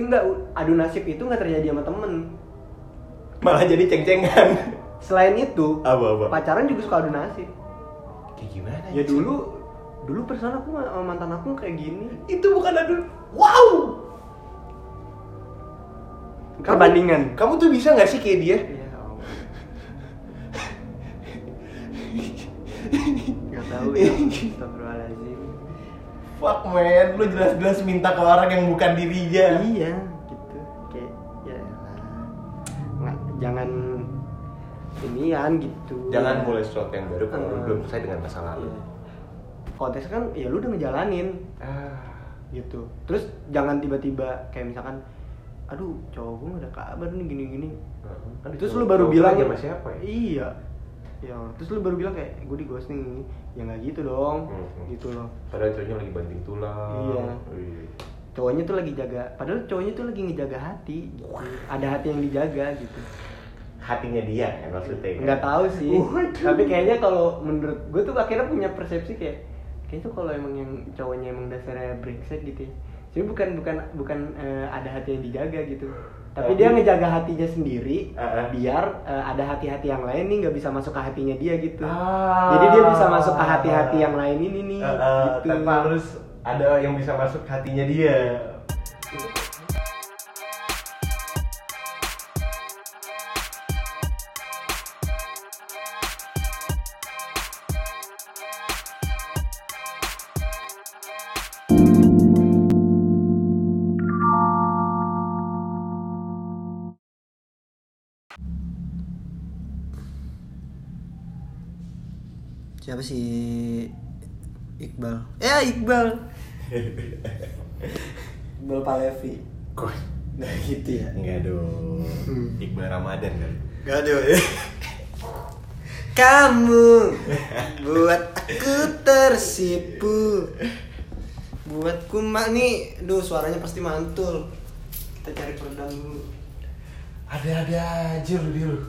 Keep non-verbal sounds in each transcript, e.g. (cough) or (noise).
enggak adu nasib itu nggak terjadi sama temen. Malah jadi ceng-cengan. Selain itu apa apa? pacaran juga suka adu nasib. Kayak gimana ya dulu dulu perasaan aku sama mantan aku kayak gini. Itu bukan adu wow! Kamu- perbandingan. Kamu tuh bisa nggak sih kayak dia? Iya, Allah. Gak tahu ya. (laughs) Fuck man lu jelas-jelas minta ke orang yang bukan dirinya Iya, gitu. Kayak ya nggak jangan inian gitu. jangan mulai sesuatu yang baru kalau lu Hmm. belum selesai dengan masa lalu Iya. Kontes kan ya lu udah ngejalanin ah gitu. Terus jangan tiba-tiba kayak misalkan aduh cowok gue gak ada kabar nih gini-gini Kan terus itu lu baru bilang lagi sama siapa ya? iya ya terus lu baru bilang kayak gue di ghosting ya nggak gitu dong Hmm. gitu loh padahal cowoknya lagi banting tulang Iya. Iya. cowoknya tuh lagi jaga padahal cowoknya tuh lagi ngejaga hati gitu. ada hati yang dijaga gitu hatinya dia kan maksudnya kan? nggak tahu sih Waduh. tapi kayaknya kalau menurut gue tuh akhirnya punya persepsi kayak kayaknya tuh kalau emang yang cowoknya emang dasarnya brengsek gitu ya jadi bukan bukan bukan eh, ada hati yang dijaga gitu tapi Tapi- dia ngejaga hatinya sendiri Ah, ah. biar eh, ada hati-hati yang lain nih nggak bisa masuk ke hatinya dia gitu Ah. jadi dia bisa masuk ke hati-hati yang lain ini nih Ah, ah, gitu tanpa harus ada yang bisa masuk ke hatinya dia siapa sih Iqbal ya Iqbal Iqbal Palevi kok nah gitu ya enggak dong Hmm. Iqbal Ramadan kan Gak ada ya. Kamu buat aku tersipu. Buatku mak nih, duh suaranya pasti mantul. Kita cari peredam dulu. ada-ada aja lu dia lu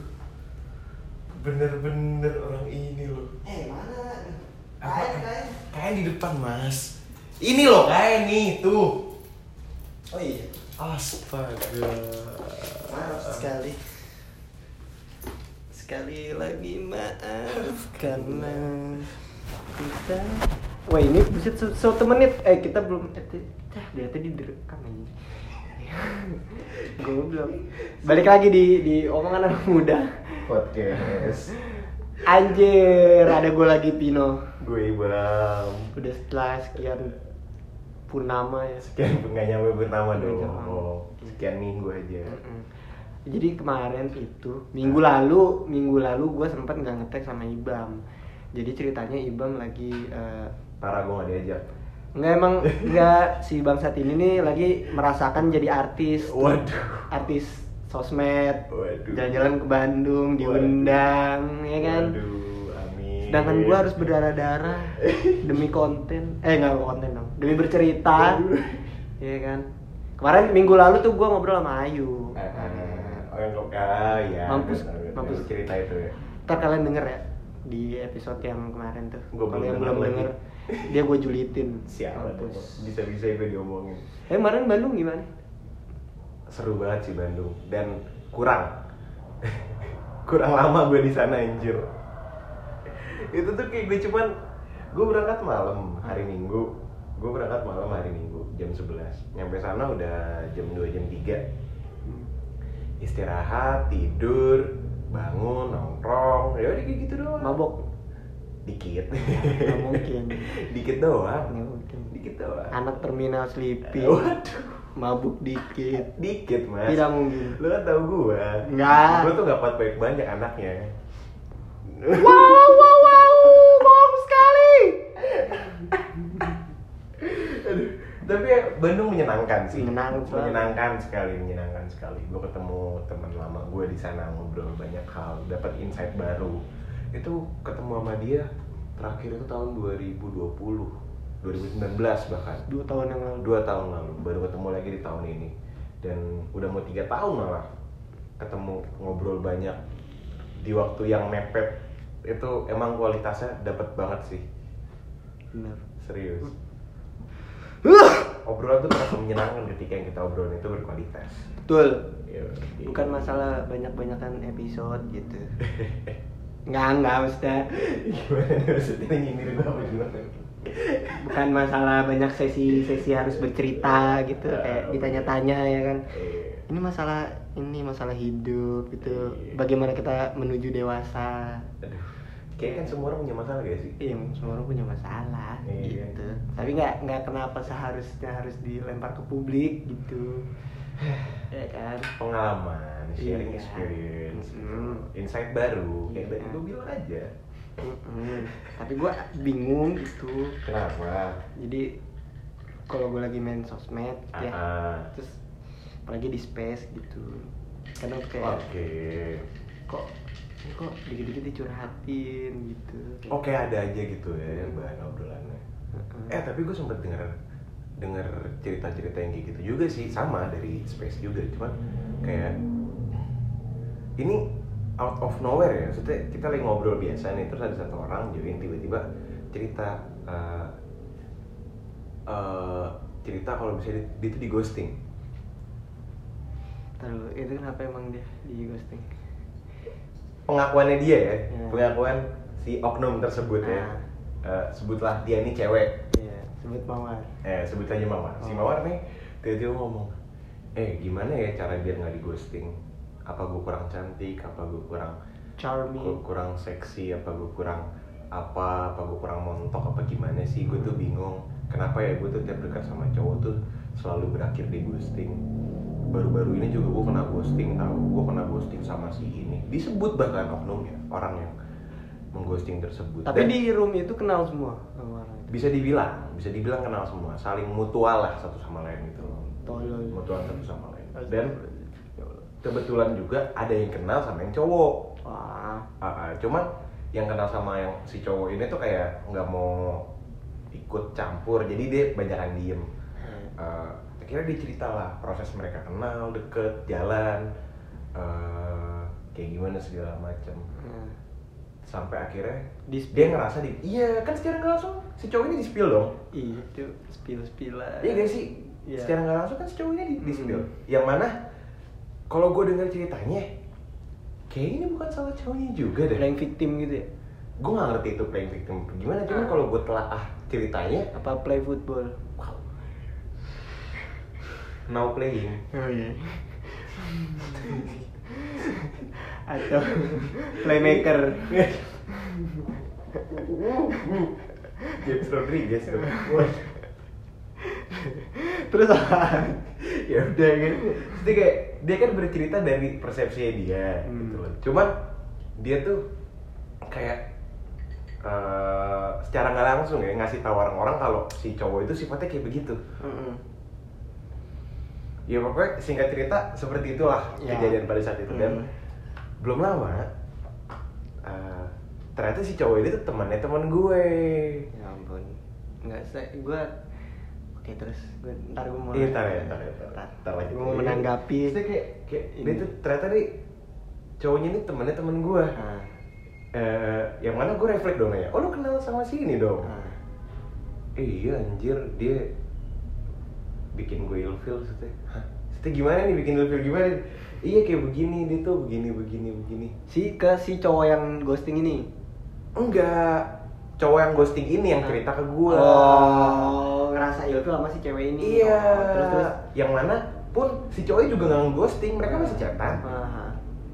bener-bener orang ini lo Eh mana? Kain kain. kain di depan mas. Ini loh kain nih tuh. Oh iya. astaga. Maaf sekali. Sekali lagi maaf karena kita. Wah ini buset se- satu menit. Eh kita belum eh, dia tadi direkam gue (laughs) belum balik lagi di di omongan anak muda. Podcast anjir ada gue lagi Pino gue Ibram udah setelah sekian purnama ya sekian nggak nyampe bernama Nggak dong nyampe. sekian minggu aja Mm-mm. Jadi kemarin itu minggu lalu minggu lalu gue sempet nggak ngetek sama Ibam. Jadi ceritanya Ibam lagi eh, parah gue gak diajak nggak emang nggak si bangsat ini nih lagi merasakan jadi artis. (laughs) waduh Artis sosmed. Waduh. Jalan-jalan ke Bandung diundang ya kan. waduh amin Sedangkan gue harus berdarah-darah (laughs) demi konten. Eh nggak konten dong. Demi bercerita. Waduh. Iya kan. Kemarin minggu lalu tuh gue ngobrol sama Ayu. Ah, ah. oh yang kok ah ya Mampus, mampus. Cerita itu ya Ntar kalian denger ya di episode yang kemarin tuh. Gua Kalau belum yang belum denger, dia gue julitin. siapa tuh bisa bisa itu diomongin Eh kemarin Bandung gimana? Seru banget sih Bandung. Dan kurang. (laughs) Kurang lama gue di sana anjir. Itu tuh kayak gue cuman gue berangkat malam hari Minggu. Gue berangkat malam hari Minggu jam 11 nyampe sana udah jam 2 jam 3 istirahat tidur bangun nongkrong. Ya udah kayak gitu doang. Mabok? dikit. Nggak mungkin. (laughs) dikit doang. Nggak mungkin. dikit doang. Anak terminal sleepy. waduh Mabuk dikit. dikit mas Tidak mungkin. lu kan tau gue Nggak. gue tuh gak pat baik banyak anaknya Wow wow wow, bohong sekali. Aduh, tapi ya, Bandung menyenangkan sih Menyenangkan. menyenangkan sekali menyenangkan sekali gue ketemu teman lama gue di sana ngobrol banyak hal dapat insight baru itu ketemu sama dia terakhir itu tahun 2020 2019 bahkan. Dua tahun yang lalu. dua tahun lalu. Baru ketemu lagi di tahun ini. Dan udah mau tiga tahun malah ketemu ngobrol banyak. Di waktu yang mepet itu emang kualitasnya dapat banget sih. Bener. serius. Obrolan tuh terasa menyenangkan ketika yang kita obrolin itu berkualitas. Betul. Iya, bukan masalah banyak-banyakan episode gitu. (laughs) Nggak nggak maksudnya. Gimana maksudnya nyindir gue apa gimana bukan masalah banyak sesi-sesi harus bercerita gitu kayak ditanya-tanya ya kan. Ini masalah ini masalah hidup gitu. Iya. bagaimana kita menuju dewasa. Kayak kan semua orang punya masalah gak sih? Iya semua orang punya masalah Iya. gitu. Tapi nggak nggak kenapa seharusnya harus dilempar ke publik gitu. (sighs) Ya kan? Pengalaman sharing Iya. experience Mm. insight baru kayak tadi gue bilang aja Mm-mm. tapi gue bingung gitu kenapa? Jadi kalau gue lagi main sosmed gitu ya Ah, terus apalagi di space gitu. Kadang tuh kayak oke. kok ini kok dikit-dikit dicurhatin gitu. Oke ada aja gitu ya bahan obrolannya. Heeh. eh tapi gue sempet denger denger cerita-cerita yang kayak gitu juga sih. Sama dari space juga cuman kayak ini out of nowhere ya maksudnya kita lagi ngobrol biasa nih terus ada satu orang join tiba-tiba cerita eh, eh, cerita kalau bisa dia, dia tuh di ghosting Taruh, itu kenapa emang dia di ghosting? pengakuannya dia ya Ya. pengakuan si oknum tersebut ya Ah. Eh, sebutlah dia ini cewek Iya, sebut mawar. eh sebut aja mawar si Oh. mawar nih tiba-tiba ngomong eh gimana ya cara biar nggak di ghosting apa gue kurang cantik apa gue kurang gue Charming. kurang seksi apa gue kurang apa apa gue kurang montok apa gimana sih? Gue tuh bingung kenapa ya gue tuh tiap dekat sama cowok tuh selalu berakhir di ghosting. Baru-baru ini juga gue kena ghosting tahu gue kena ghosting sama si ini. Disebut bahkan oknumnya orang yang mengghosting tersebut. Tapi Dan- di room itu kenal semua sama orang itu. bisa dibilang bisa dibilang kenal semua. Saling mutual lah satu sama lain gitu. Loh Tolol. mutual satu sama lain. Dan kebetulan juga ada yang kenal sama yang cowok Wah, Ah, ah, cuman yang kenal sama yang si cowok ini tuh kayak nggak mau ikut campur jadi dia banyakan diem Eh, akhirnya dia cerita lah proses mereka kenal deket jalan eh, kayak gimana segala macam Nah, sampai akhirnya Di dia ngerasa di iya kan secara nggak langsung si cowok ini di spill dong itu spill-spillan. Iya gak sih? Iya. Secara nggak langsung kan si cowok ini di, di Mm. spill. Yang mana kalau gue dengar ceritanya, kayak ini bukan salah cowoknya juga deh. Playing victim gitu ya? Gue nggak ngerti itu playing victim gimana. Cuman kalau gue telah ah ceritanya, Apa play football? wow. Now playing. Oh iya. Atau playmaker. James Rodriguez. Terus apa? Ya udah kan. Jadi kayak dia kan bercerita dari persepsinya dia Hmm. gitu loh. Cuman dia tuh kayak eh, secara nggak langsung ya ngasih tahu orang-orang kalau si cowok itu sifatnya kayak begitu. Mm-mm. Ya pokoknya singkat cerita seperti itulah Ya. kejadian pada saat itu dan Hmm. belum lama eh, ternyata si cowok ini tuh temannya teman gue. Ya ampun. Enggak saya gua Oke terus gue ntar gue mau Iya, ntar ya, ntar ya, ntar. Ntar. Ntar lagi. Gua mau menanggapi Terus dia kayak, kayak Ini. dia tuh ternyata nih cowoknya ini temannya teman gue. Nah, Eh, yang mana gue refleks dong nanya, oh lu kenal sama si ini dong? nah. Eh, iya anjir, dia bikin gue ilfil maksudnya. Hah? Maksudnya gimana nih bikin ilfil gimana? Iya kayak begini, dia tuh begini, begini, begini. Si ke si cowok yang ghosting ini. Enggak, cowok yang ghosting ini yang cerita ke gue. Oh, ngerasa ilfil sama si cewek ini. Iya. Oh, terus terus. Yang mana pun si cowoknya juga nggak ghosting, mereka masih chatan. Ah,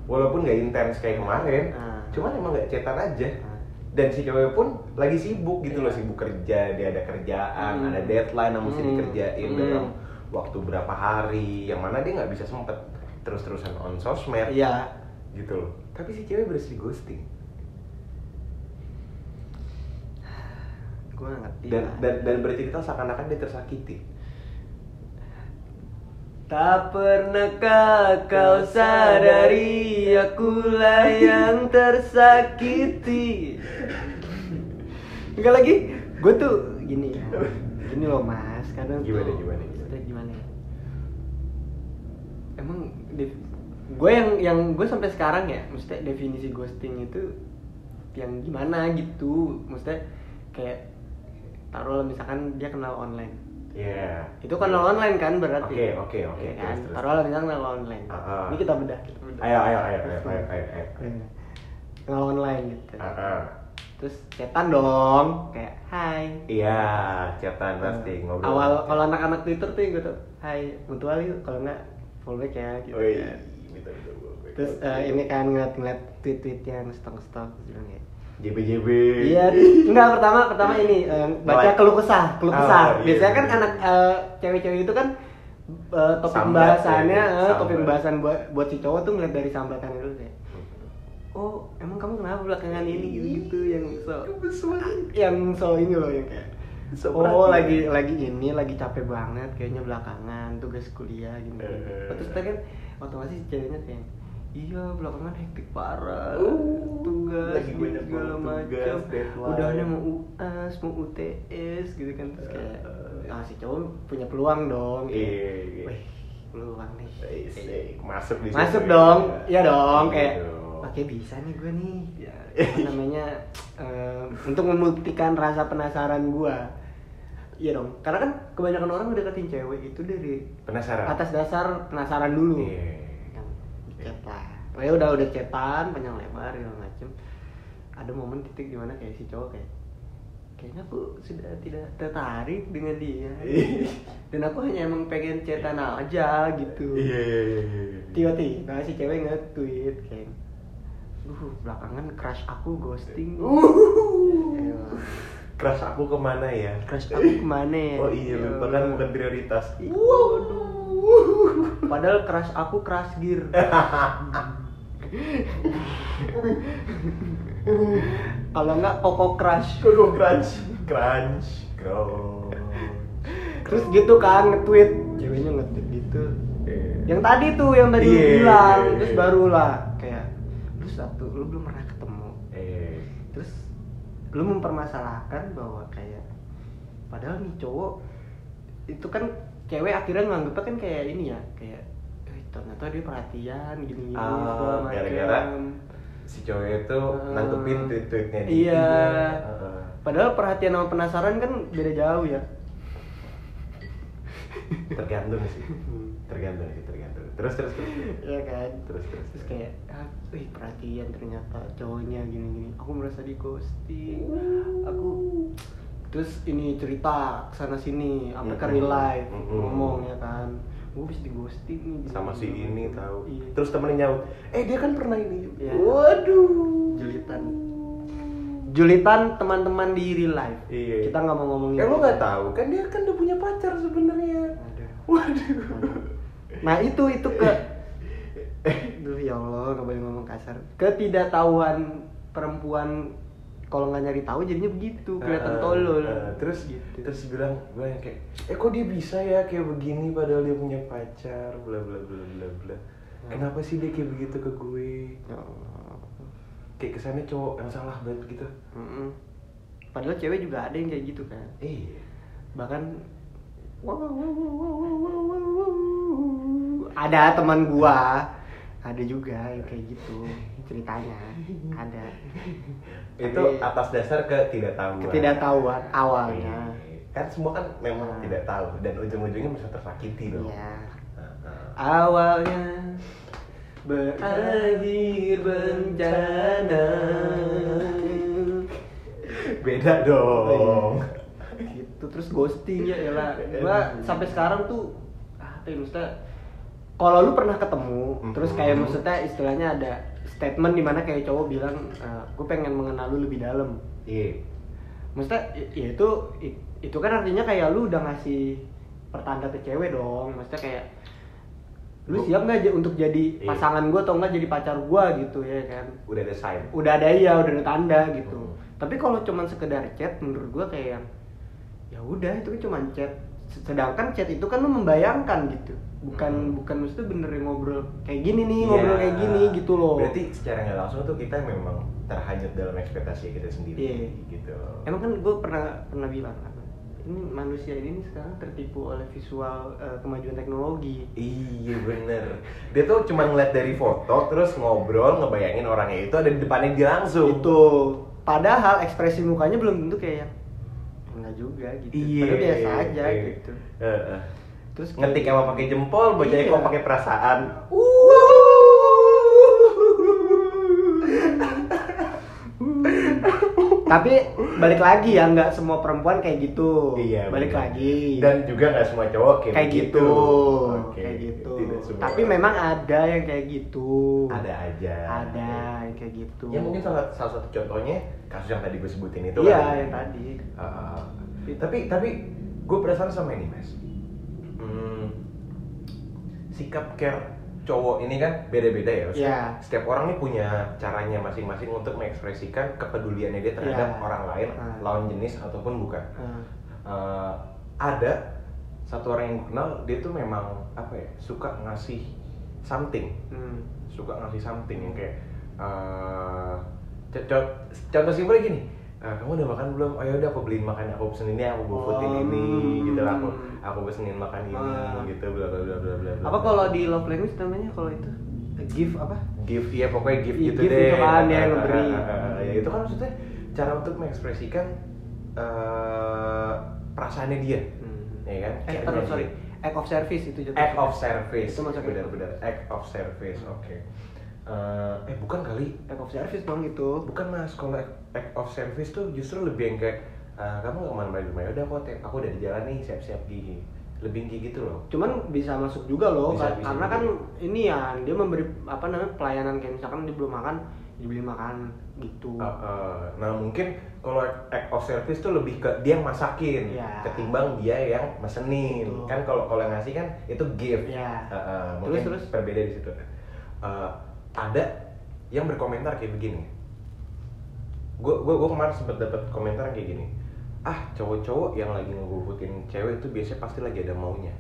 Walaupun nggak intens kayak kemarin, Ah. cuman emang nggak chatan aja. Dan si cewek pun lagi sibuk gitu loh, Iya. sibuk kerja, dia ada kerjaan, Hmm. ada deadline yang mesti Hmm. dikerjain Hmm. dalam waktu berapa hari, yang mana dia nggak bisa sempet terus-terusan on sosmed, Iya. gitu loh. Tapi si cewek berhasil ghosting. Gue ngerti. Dan, lah. dan dan bercerita seakan-akan dia tersakiti. Tak pernahkah kau sadari akulah yang tersakiti Enggak lagi, gue tuh gini ya Gini loh mas, kadang Gimana, tuh gimana, gimana? gimana ya Emang gue yang yang gue sampai sekarang ya Maksudnya definisi ghosting itu yang gimana gitu Maksudnya kayak taruh misalkan dia kenal online Iya. itu kan online kan berarti Oke, oke, oke. Iya kan Terus, terus. taruhlah misalnya kenal online Ah, ah. ini kita bedah kita bedah Ayo, ayo, ayo, ayo, ayo, ayo, ayo. Iya. kenal online gitu Ah, ah. terus chatan dong kayak hai Iya, chatan pasti ngobrol. awal kalau anak-anak Twitter tuh tuh hai mutual yuk kalau nggak follow back ya gitu gitu, gitu, gitu. terus eh, ini kan ngeliat-ngeliat tweet-tweet yang stok-stok terus bilang kayak JBJB. Iya, enggak pertama pertama ini eh, baca keluh kesah, keluh Oh, kesah. iya, Biasanya kan iya. anak eh, cewek-cewek itu kan eh, topik Sambat, pembahasannya, ya. eh, topik pembahasan buat buat si cowok tuh ngeliat dari sambatan dulu kayak. Oh, emang kamu kenapa belakangan ini gitu-gitu yang so yang so ini loh yang kayak So oh lagi lagi ini lagi capek banget kayaknya belakangan tugas kuliah. Eh. Terus tadi kan otomatis ceweknya kayak iya belakangan hektik parah. Uh, tugas lagi banyak segala macam. udahnya mau UAS mau UTS gitu kan terus kayak Eh. ah si cowok punya peluang dong. Kayak, Iya, iya. wih peluang nih. Eh, Masuk di masuk dong. ya. iya dong Iya kayak oke bisa nih gue nih. Ya, apa namanya eh, untuk membuktikan rasa penasaran gue iya dong. Karena kan kebanyakan orang deketin cewek itu dari Penasaran? atas dasar penasaran dulu. Iya. Kan chat lah ya udah udah chatan panjang lebar segala macem ada momen titik di mana kayak si cowok kayak kayaknya aku sudah tidak tertarik dengan dia (laughs) dan aku hanya emang pengen chatan aja gitu Iya, iya, iya, iya, iya. tiba-tiba si cewek nge-tweet kayak uh belakangan crush aku ghosting Uh. (laughs) Crush aku ke mana ya? crush aku ke mana ya Oh iya, lupa kan bukan prioritas. Ih, padahal crush aku crush gear. Kalau nggak koko crush. Koko crunch, crunch, crunch. terus gitu kan nge-tweet. Ceweknya nge-tweet gitu. Yang tadi tuh yang tadi Iya. bilang. terus barulah kayak lu satu lu belum pernah ketemu. Eh, terus lu mempermasalahkan bahwa kayak padahal nih cowok itu kan cewek akhirnya nganggepnya kan kayak ini ya kayak eh, ternyata dia perhatian gini gini Ah, gara-gara si cowok itu Eh, nanggepin tweet-tweetnya dia. iya. Heeh. padahal perhatian sama penasaran kan beda jauh ya. Tergantung sih. Tergantung sih tergantung. Terus terus terus. Iya kan? Terus, terus, terus kayak ah, wih perhatian ternyata cowoknya gini gini aku merasa di ghosting. Aku terus ini cerita ke sana sini Mm-mm. real life Mm-mm. ngomong ya kan gue bisa di ghosting nih sama si gini." ini tahu iya. terus temennya nyaut eh dia kan pernah ini Iya. waduh Julitan. julitan teman-teman di real life Iya. kita nggak mau ngomongin eh lo nggak tahu kan dia kan udah punya pacar sebenarnya Aduh. waduh nah itu itu ke (laughs) Duh ya Allah nggak boleh ngomong kasar ketidaktahuan perempuan kalau nggak nyari tahu jadinya begitu kelihatan Ah, tolol. ah, terus gitu. terus bilang gue yang kayak eh kok dia bisa ya kayak begini padahal dia punya pacar? Bla bla bla bla bla. Hmm. kenapa sih dia kayak begitu ke gue? Ya Allah. kayak kesannya cowok yang salah banget gitu. Mm-mm. padahal cewek juga ada yang kayak gitu kan. Iya. Bahkan wow, wow, wow, wow, wow, wow, wow, wow. ada teman gua ada juga yang kayak gitu ceritanya. (laughs) Ada. Itu Tapi- atas dasar ketidaktahuan. ketidaktahuan awalnya. Iya. kan semua kan memang Ah. tidak tahu dan ujung-ujungnya bisa tersakiti dong. Iya. Ah, awalnya berakhir bencana. Beda dong. Gitu. Terus ghosting ya elah gua sampai sekarang tuh apa ya maksudnya kalau lu pernah ketemu terus kayak Mhm. maksudnya istilahnya ada statement di mana kayak cowok bilang gue pengen mengenal lu lebih dalam. Iya. Maksudnya i- ya itu itu kan artinya kayak lu udah ngasih pertanda ke cewek dong. Maksudnya kayak lu siap nggak untuk jadi Iya. pasangan gue atau enggak jadi pacar gue gitu ya kan. Udah ada sign. Udah ada iya udah ada tanda gitu. Hmm. tapi kalau cuman sekedar chat menurut gue kayak ya udah itu kan cuman chat. Sedangkan chat itu kan lu membayangkan gitu bukan Hmm. bukan mesti bener ngobrol kayak gini nih Iya. ngobrol kayak gini gitu loh berarti secara nggak langsung tuh kita memang terhanyut dalam ekspektasi kita sendiri Iya. gitu emang kan gue pernah pernah bilang apa ini manusia ini sekarang tertipu oleh visual eh, kemajuan teknologi Iya bener Dia tuh cuma ngeliat dari foto Terus ngobrol ngebayangin orangnya itu ada di depannya dia langsung itu padahal ekspresi mukanya belum tentu kayak yang enggak juga gitu Iya. Padahal biasa aja iya. gitu Heeh. Terus Ngetik pakai jempol, bacanya Iya. kok pakai perasaan. tapi balik lagi ya nggak semua perempuan kayak gitu Iya. balik bener. lagi Dan juga nggak semua cowok kayak, kayak begitu. gitu Oke, kayak gitu tapi orang. memang ada yang kayak gitu ada aja. ada yang kayak gitu Ya mungkin salah, salah satu contohnya kasus yang tadi gue sebutin itu iya kali. yang tadi Uh, tapi tapi gue penasaran sama ini mas. Hmm, sikap care cowok ini kan beda-beda ya. maksudnya Iya. Setiap orang nih punya caranya masing-masing untuk mengekspresikan kepeduliannya dia terhadap Iya. orang lain, Ah. lawan jenis ataupun bukan. Nah, Uh, ada satu orang yang kenal dia tuh memang apa ya suka ngasih something hmm. suka ngasih something yang kayak uh, co- co- contoh simpelnya gini "Ah, kamu udah makan belum? Ayo udah aku beliin makan, aku pesen ini, aku gofoodin Oh, ini, gitu lah aku, aku pesenin makan ini, Ah. gitu, bla bla bla bla bla. apa kalau di love language namanya kalau itu give apa gift, ya pokoknya gift Iya, gitu gift deh. itu kan, ya, ah, ngeberi. ah, ah, ah. ya itu kan maksudnya cara untuk mengekspresikan uh, perasaannya dia, Hmm. ya kan? eh terus sorry act of service itu jatuh Act of service. Itu masuk benar-benar act of service. Oke. Eh, eh bukan kali. act of service dong itu Bukan mas, kalau act- of service tuh justru lebih yang kayak eh, kamu nggak ke mana di rumah ya udah aku aku udah di jalan nih siap-siap gigi. Lebih kayak gitu loh. cuman bisa masuk juga loh Bisa, bisa karena juga. kan ini ya dia memberi apa namanya pelayanan kayak misalkan dia belum makan dibeli makan gitu Eh, eh, nah mungkin kalau act of service tuh lebih ke dia yang masakin Iya. ketimbang dia yang mesenin. Betul. Kan kalau kalau ngasih kan itu gift. Iya. Eh, eh, Terus, mungkin terus? berbeda di situ. Eh, ada yang berkomentar kayak begini. Gue gue gue kemarin sempat dapat komentar kayak gini. Ah cowok-cowok yang lagi ngegofotin cewek itu biasanya pasti lagi ada maunya.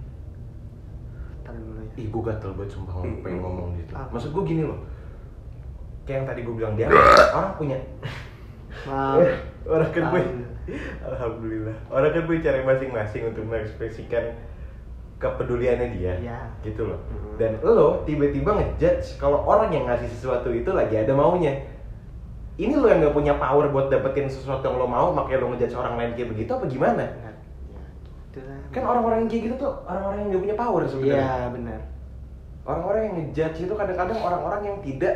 Dulu ya Ih gue gatel banget sumpah ngomong pengen ngomong gitu. Apa? Maksud gue gini loh. Kayak yang tadi gue bilang dia (coughs) orang punya Maaf. (laughs) orang kan gue Alhamdulillah. orang kan punya cara masing-masing untuk mengekspresikan kepeduliannya dia Iya. gitu loh Mhm. dan lo tiba-tiba ngejudge kalau orang yang ngasih sesuatu itu lagi ada maunya ini lo yang nggak punya power buat dapetin sesuatu yang lo mau makanya lo ngejudge orang lain kayak begitu apa gimana? Benar. Ya, gitu kan orang-orang yang kayak gitu tuh orang-orang yang nggak punya power iya sebenarnya benar. Orang-orang yang ngejudge itu kadang-kadang orang-orang yang tidak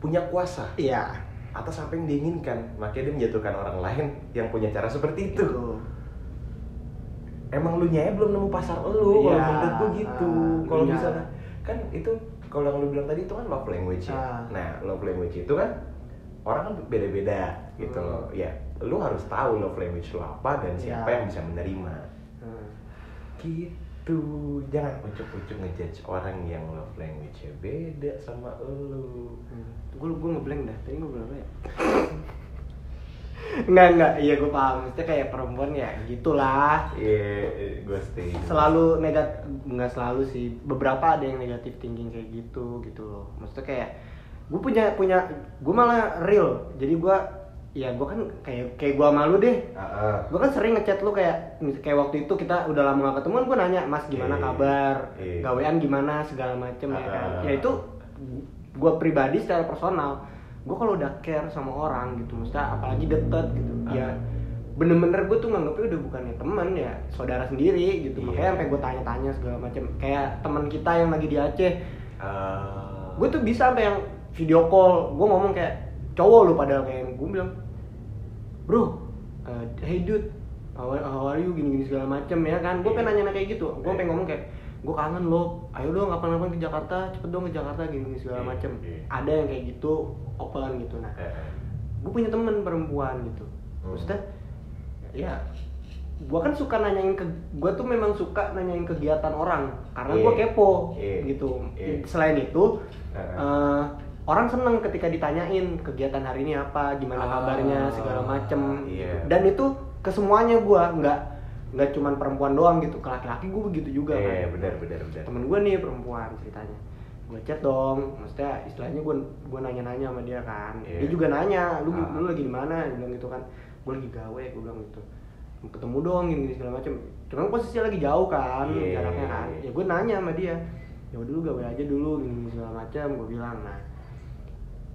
punya kuasa iya. atas apa yang diinginkan. Makanya dia menjatuhkan orang lain yang punya cara seperti itu. Emang lu nya belum nemu pasar lu kalau Iya, menurut gua gitu. Ah, kalau iya. misalnya kan itu kalau yang lu bilang tadi itu kan love language ya. Ah. nah love language itu kan orang kan beda-beda gitu Hmm. loh. Ya lu harus tahu love language lu apa dan siapa Iya. yang bisa menerima. Hmm. gitu. Jangan ucuk-ucuk ngejudge orang yang love language nya beda sama lu. Gue gue ngeblank dah. Tadi gue bilang apa ya? (laughs) Enggak, enggak, iya gue paham. Maksudnya kayak perempuan ya gitulah. Iya gue stay Selalu negatif, enggak selalu sih. Beberapa ada yang negatif thinking kayak gitu gitu loh. Maksudnya kayak Gue punya, punya, gue malah real Jadi gue, ya gue kan kayak kayak gue malu deh ah. gue kan sering ngechat lu kayak kayak waktu itu kita udah lama gak ketemu kan gue nanya mas gimana Iya. kabar Iya. gawean gimana segala macem ya kan ya itu gue pribadi secara personal gue kalau udah care sama orang gitu maksudnya apalagi deket gitu Ah. ya bener-bener gue tuh nganggepnya udah bukannya teman ya saudara sendiri gitu Iya. makanya sampai gue tanya-tanya segala macem kayak teman kita yang lagi di Aceh Ah. gue tuh bisa sampai yang video call gue ngomong kayak cowok lu padahal kayak gue bilang bro uh, hey dude how, are- how are you gini gini segala macem ya kan gue pengen nanya nanya kayak gitu gue pengen ngomong kayak gue kangen lo ayo dong kapan-kapan ke Jakarta cepet dong ke Jakarta gini gini segala Iya, macem iya. ada yang kayak gitu open gitu nah gue punya temen perempuan gitu Hmm. maksudnya ya gue kan suka nanyain ke gue tuh memang suka nanyain kegiatan orang karena gue Iya. kepo Iya. gitu Iya. selain itu Heeh. Orang seneng ketika ditanyain kegiatan hari ini apa? Gimana Ah, kabarnya? segala macem. iya. dan itu ke semuanya gue nggak nggak cuman perempuan doang gitu ke laki-laki gue begitu juga Iya, kan. benar benar benar. temen gue nih perempuan ceritanya. Gue chat dong maksudnya istilahnya gue gue nanya-nanya sama dia kan. Iya. dia juga nanya lu Ah. lu lagi di mana? Dia bilang gitu kan. Gue lagi gawe gue bilang gitu. Ketemu dong gini, gini segala macem. Cuman posisinya lagi jauh kan Iya. jaraknya kan. ya gue nanya sama dia ya udah dulu gawe aja dulu gini, gini segala macam gue bilang. Nah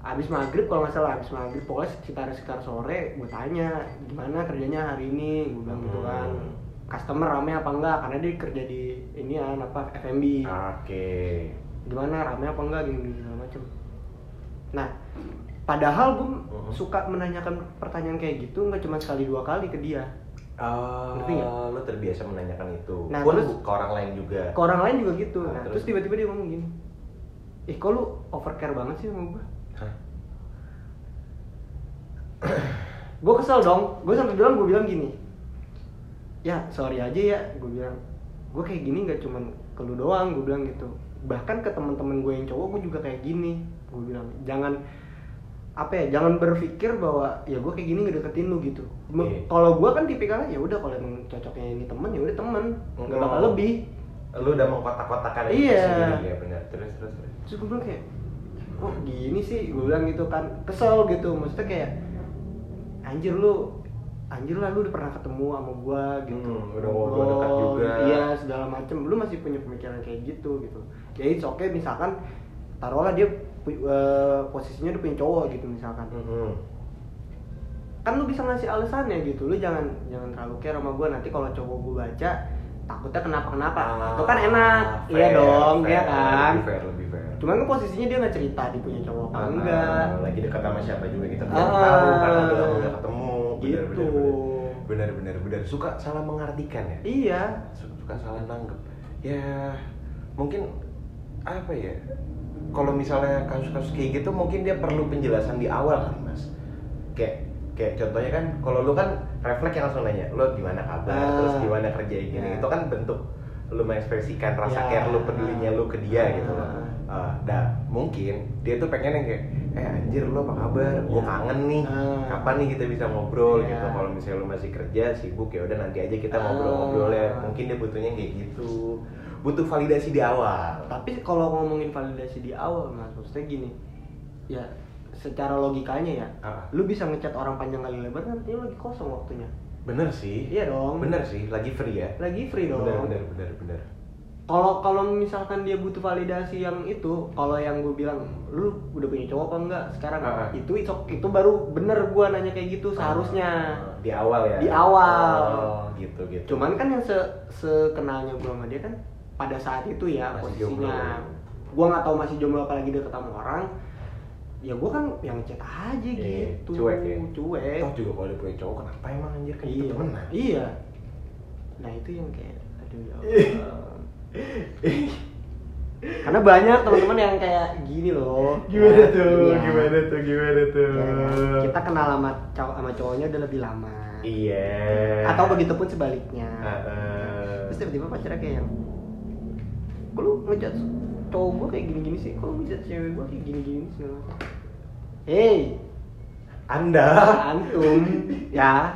abis maghrib kalau nggak salah abis maghrib pokoknya sekitar sekitar sore gue tanya gimana kerjanya hari ini gue bilang gitu kan Hmm. customer rame apa enggak karena dia kerja di ini ya apa F&B oke gimana rame apa enggak gini gini segala macem nah padahal gue Mhm. suka menanyakan pertanyaan kayak gitu nggak cuma sekali dua kali ke dia Oh, Ngerti lo terbiasa menanyakan itu. Nah, Pun terus- ke orang lain juga. ke orang lain juga gitu Nah, nah, terus? tiba-tiba dia ngomong gini ih kok lu overcare banget sih sama gue? (clears throat) gue kesel dong gue sampai bilang gue bilang gini ya sorry aja ya gue bilang gue kayak gini nggak cuman ke lu doang gue bilang gitu bahkan ke teman-teman gue yang cowok gue juga kayak gini gue bilang jangan apa ya jangan berpikir bahwa ya gue kayak gini ngedeketin lu gitu Iya. kalau gue kan tipikalnya ya udah kalau emang cocoknya ini temen ya udah temen nggak bakal Oh. lebih Lu udah mengkotak-kotakan itu Iya. sendiri ya benar. Terus terus terus. terus gue bilang kayak kok gini sih? Gue bilang gitu kan. Kesel gitu. Maksudnya kayak anjir lu anjir lah lu udah pernah ketemu sama gua gitu. Hmm, udah ngobrol dekat juga. iya segala macem. Lu masih punya pemikiran kayak gitu gitu. Ya it's okay misalkan taruhlah dia eh, posisinya udah punya cowok gitu misalkan. Mhm. kan lu bisa ngasih alasannya gitu. Lu jangan jangan terlalu care sama gua. Nanti kalau cowok gua baca takutnya kenapa kenapa itu kan enak. Ah, iya dong fair, iya kan? Lebih fair, lebih fair. Cuman kan posisinya dia nggak cerita dia punya cowok apa enggak lagi dekat sama siapa juga kita belum Ah. tahu karena udah lama nggak ketemu. Benar, Gitu. benar, benar. Benar. Suka salah mengartikan ya. iya suka, suka salah nanggep ya mungkin apa ya kalau misalnya kasus-kasus kayak gitu mungkin dia perlu penjelasan di awal kali mas kayak kayak contohnya kan kalau lu kan refleks yang langsung nanya lo gimana kabar Ah. terus gimana kerja gini Ya. itu kan bentuk lu mengekspresikan rasa Ya. care lu pedulinya lu ke dia gitu loh Ah, dah mungkin dia tuh pengen yang kayak eh anjir lo apa kabar? Gue Ya. kangen nih. Ah. kapan nih kita bisa ngobrol? Ya. gitu. Kalau misalnya lu masih kerja sibuk ya udah nanti aja kita Ah. ngobrol-ngobrol ya. Mungkin dia butuhnya kayak gitu. Butuh validasi di awal. Tapi kalau ngomongin validasi di awal mas maksudnya gini. Ya secara logikanya ya Ah. lu bisa ngechat orang panjang kali lebar lu lagi kosong waktunya. Bener sih. Iya dong. Bener sih. Lagi free ya. Lagi free dong. bener bener bener bener kalau kalau misalkan dia butuh validasi yang itu kalau yang gue bilang lu udah punya cowok apa enggak sekarang? Ah. itu itu itu baru bener gue nanya kayak gitu seharusnya. Ah, di awal ya? Di awal. oh, gitu gitu. Cuman kan yang se sekenalnya gue sama dia kan pada saat itu ya Masih posisinya. gue nggak tahu masih jomblo apalagi deket sama orang. Ya gue kan yang chat aja Iya, gitu. cuek ya? cuek. Toh juga kalau dia punya cowok kenapa emang anjir? Kan kita iya temenan. Iya. Nah itu yang kayak aduh ya. (laughs) karena banyak teman-teman yang kayak gini loh. Gimana Ya, tuh? iya. gimana tuh? Gimana tuh? Ya, kan? kita kenal sama cowok sama cowoknya udah lebih lama. Iya. Atau begitupun sebaliknya. Heeh. terus tiba-tiba pacarnya kayak yang kok lu ngejat cowok gua kayak gini-gini sih? Kok lu ngejat cewek gua kayak gini-gini sih? Hei, anda. Antum. Ya,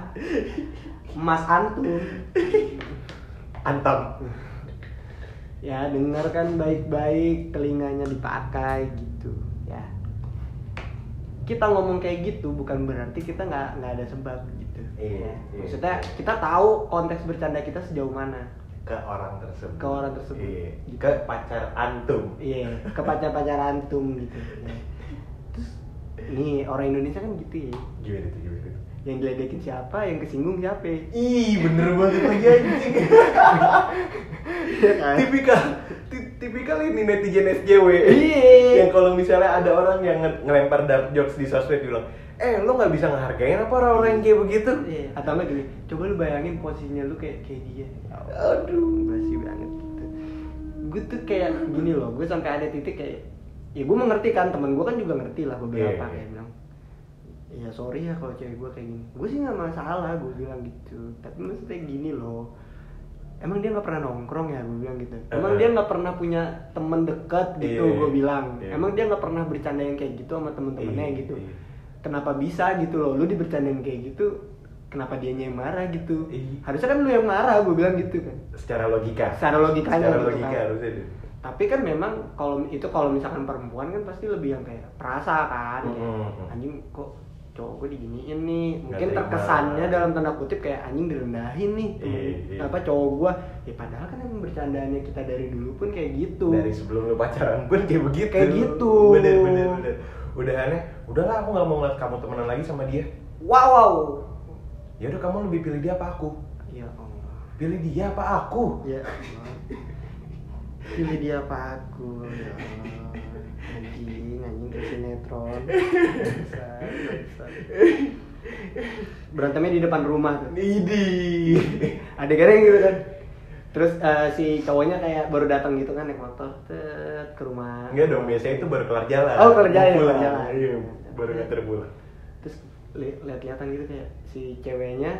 (laughs) Mas antum, antam ya dengarkan baik-baik telinganya dipakai gitu ya. Kita ngomong kayak gitu bukan berarti kita nggak nggak ada sebab gitu. Iya, Ya. iya. Maksudnya kita tahu konteks bercanda kita sejauh mana. ke orang tersebut Ke orang tersebut. iya. Gitu. ke pacar antum Iya, ke pacar-pacar antum gitu. Ya. (laughs) Terus nih orang Indonesia kan gitu ya. gimana tuh gimana Yang diledekin siapa, yang kesinggung siapa? ih bener banget lagi anjing (laughs) Iya kan? tipikal ti- tipikal ini netizen SJW Iya. yang kalau misalnya ada orang yang nge- ngelempar dark jokes di sosmed bilang eh lo nggak bisa ngehargain apa orang-orang yang kayak begitu Iya, atau enggak gini, coba lu bayangin posisinya lu kayak kayak dia. aduh Basi banget gitu. Gue tuh kayak gini loh, gue sampai ada titik kayak ya gue mengerti kan temen gue kan juga ngerti lah beberapa Iya, iya. kayak ya sorry ya kalau cewek gue kayak gini gue sih nggak masalah gue bilang gitu tapi maksudnya gini loh emang dia nggak pernah nongkrong ya gue bilang gitu emang Uh-uh. dia nggak pernah punya temen dekat gitu Iya, gue bilang iya. emang dia nggak pernah bercanda yang kayak gitu sama temen-temennya Iya, gitu iya. kenapa bisa gitu loh lu dibercandain kayak gitu kenapa dia yang marah gitu Iya. harusnya kan lu yang marah gue bilang gitu kan secara logika secara logikanya secara gitu logika kan. harusnya tapi kan memang kalau itu kalau misalkan perempuan kan pasti lebih yang kayak perasa kan kayak, Mm-mm. anjing kok cowok gue diginiin nih. Mungkin terkesannya dalam tanda kutip kayak anjing direndahin nih temen- Iya, iya. apa cowok gue ya padahal kan emang bercandaannya kita dari dulu pun kayak gitu. Dari sebelum lu pacaran pun kayak begitu. Kayak gitu. bener bener bener. Udahannya udahlah aku nggak mau ngeliat kamu temenan lagi sama dia. Wow wow. Ya udah kamu lebih pilih dia apa aku? Ya Allah. Pilih dia apa aku? Ya Allah. Pilih dia apa aku? Ya Allah anjing ke sinetron. (laughs) Berantemnya di depan rumah tuh. Idi. (laughs) Adegannya gitu kan. Terus eh, si cowoknya kayak baru datang gitu kan naik motor tet, ke rumah. Enggak dong, biasanya itu baru kelar jalan. Oh, kelar jalan, kelar jalan. Iya, baru nganter pulang. Terus li- lihat-lihatan gitu kayak si ceweknya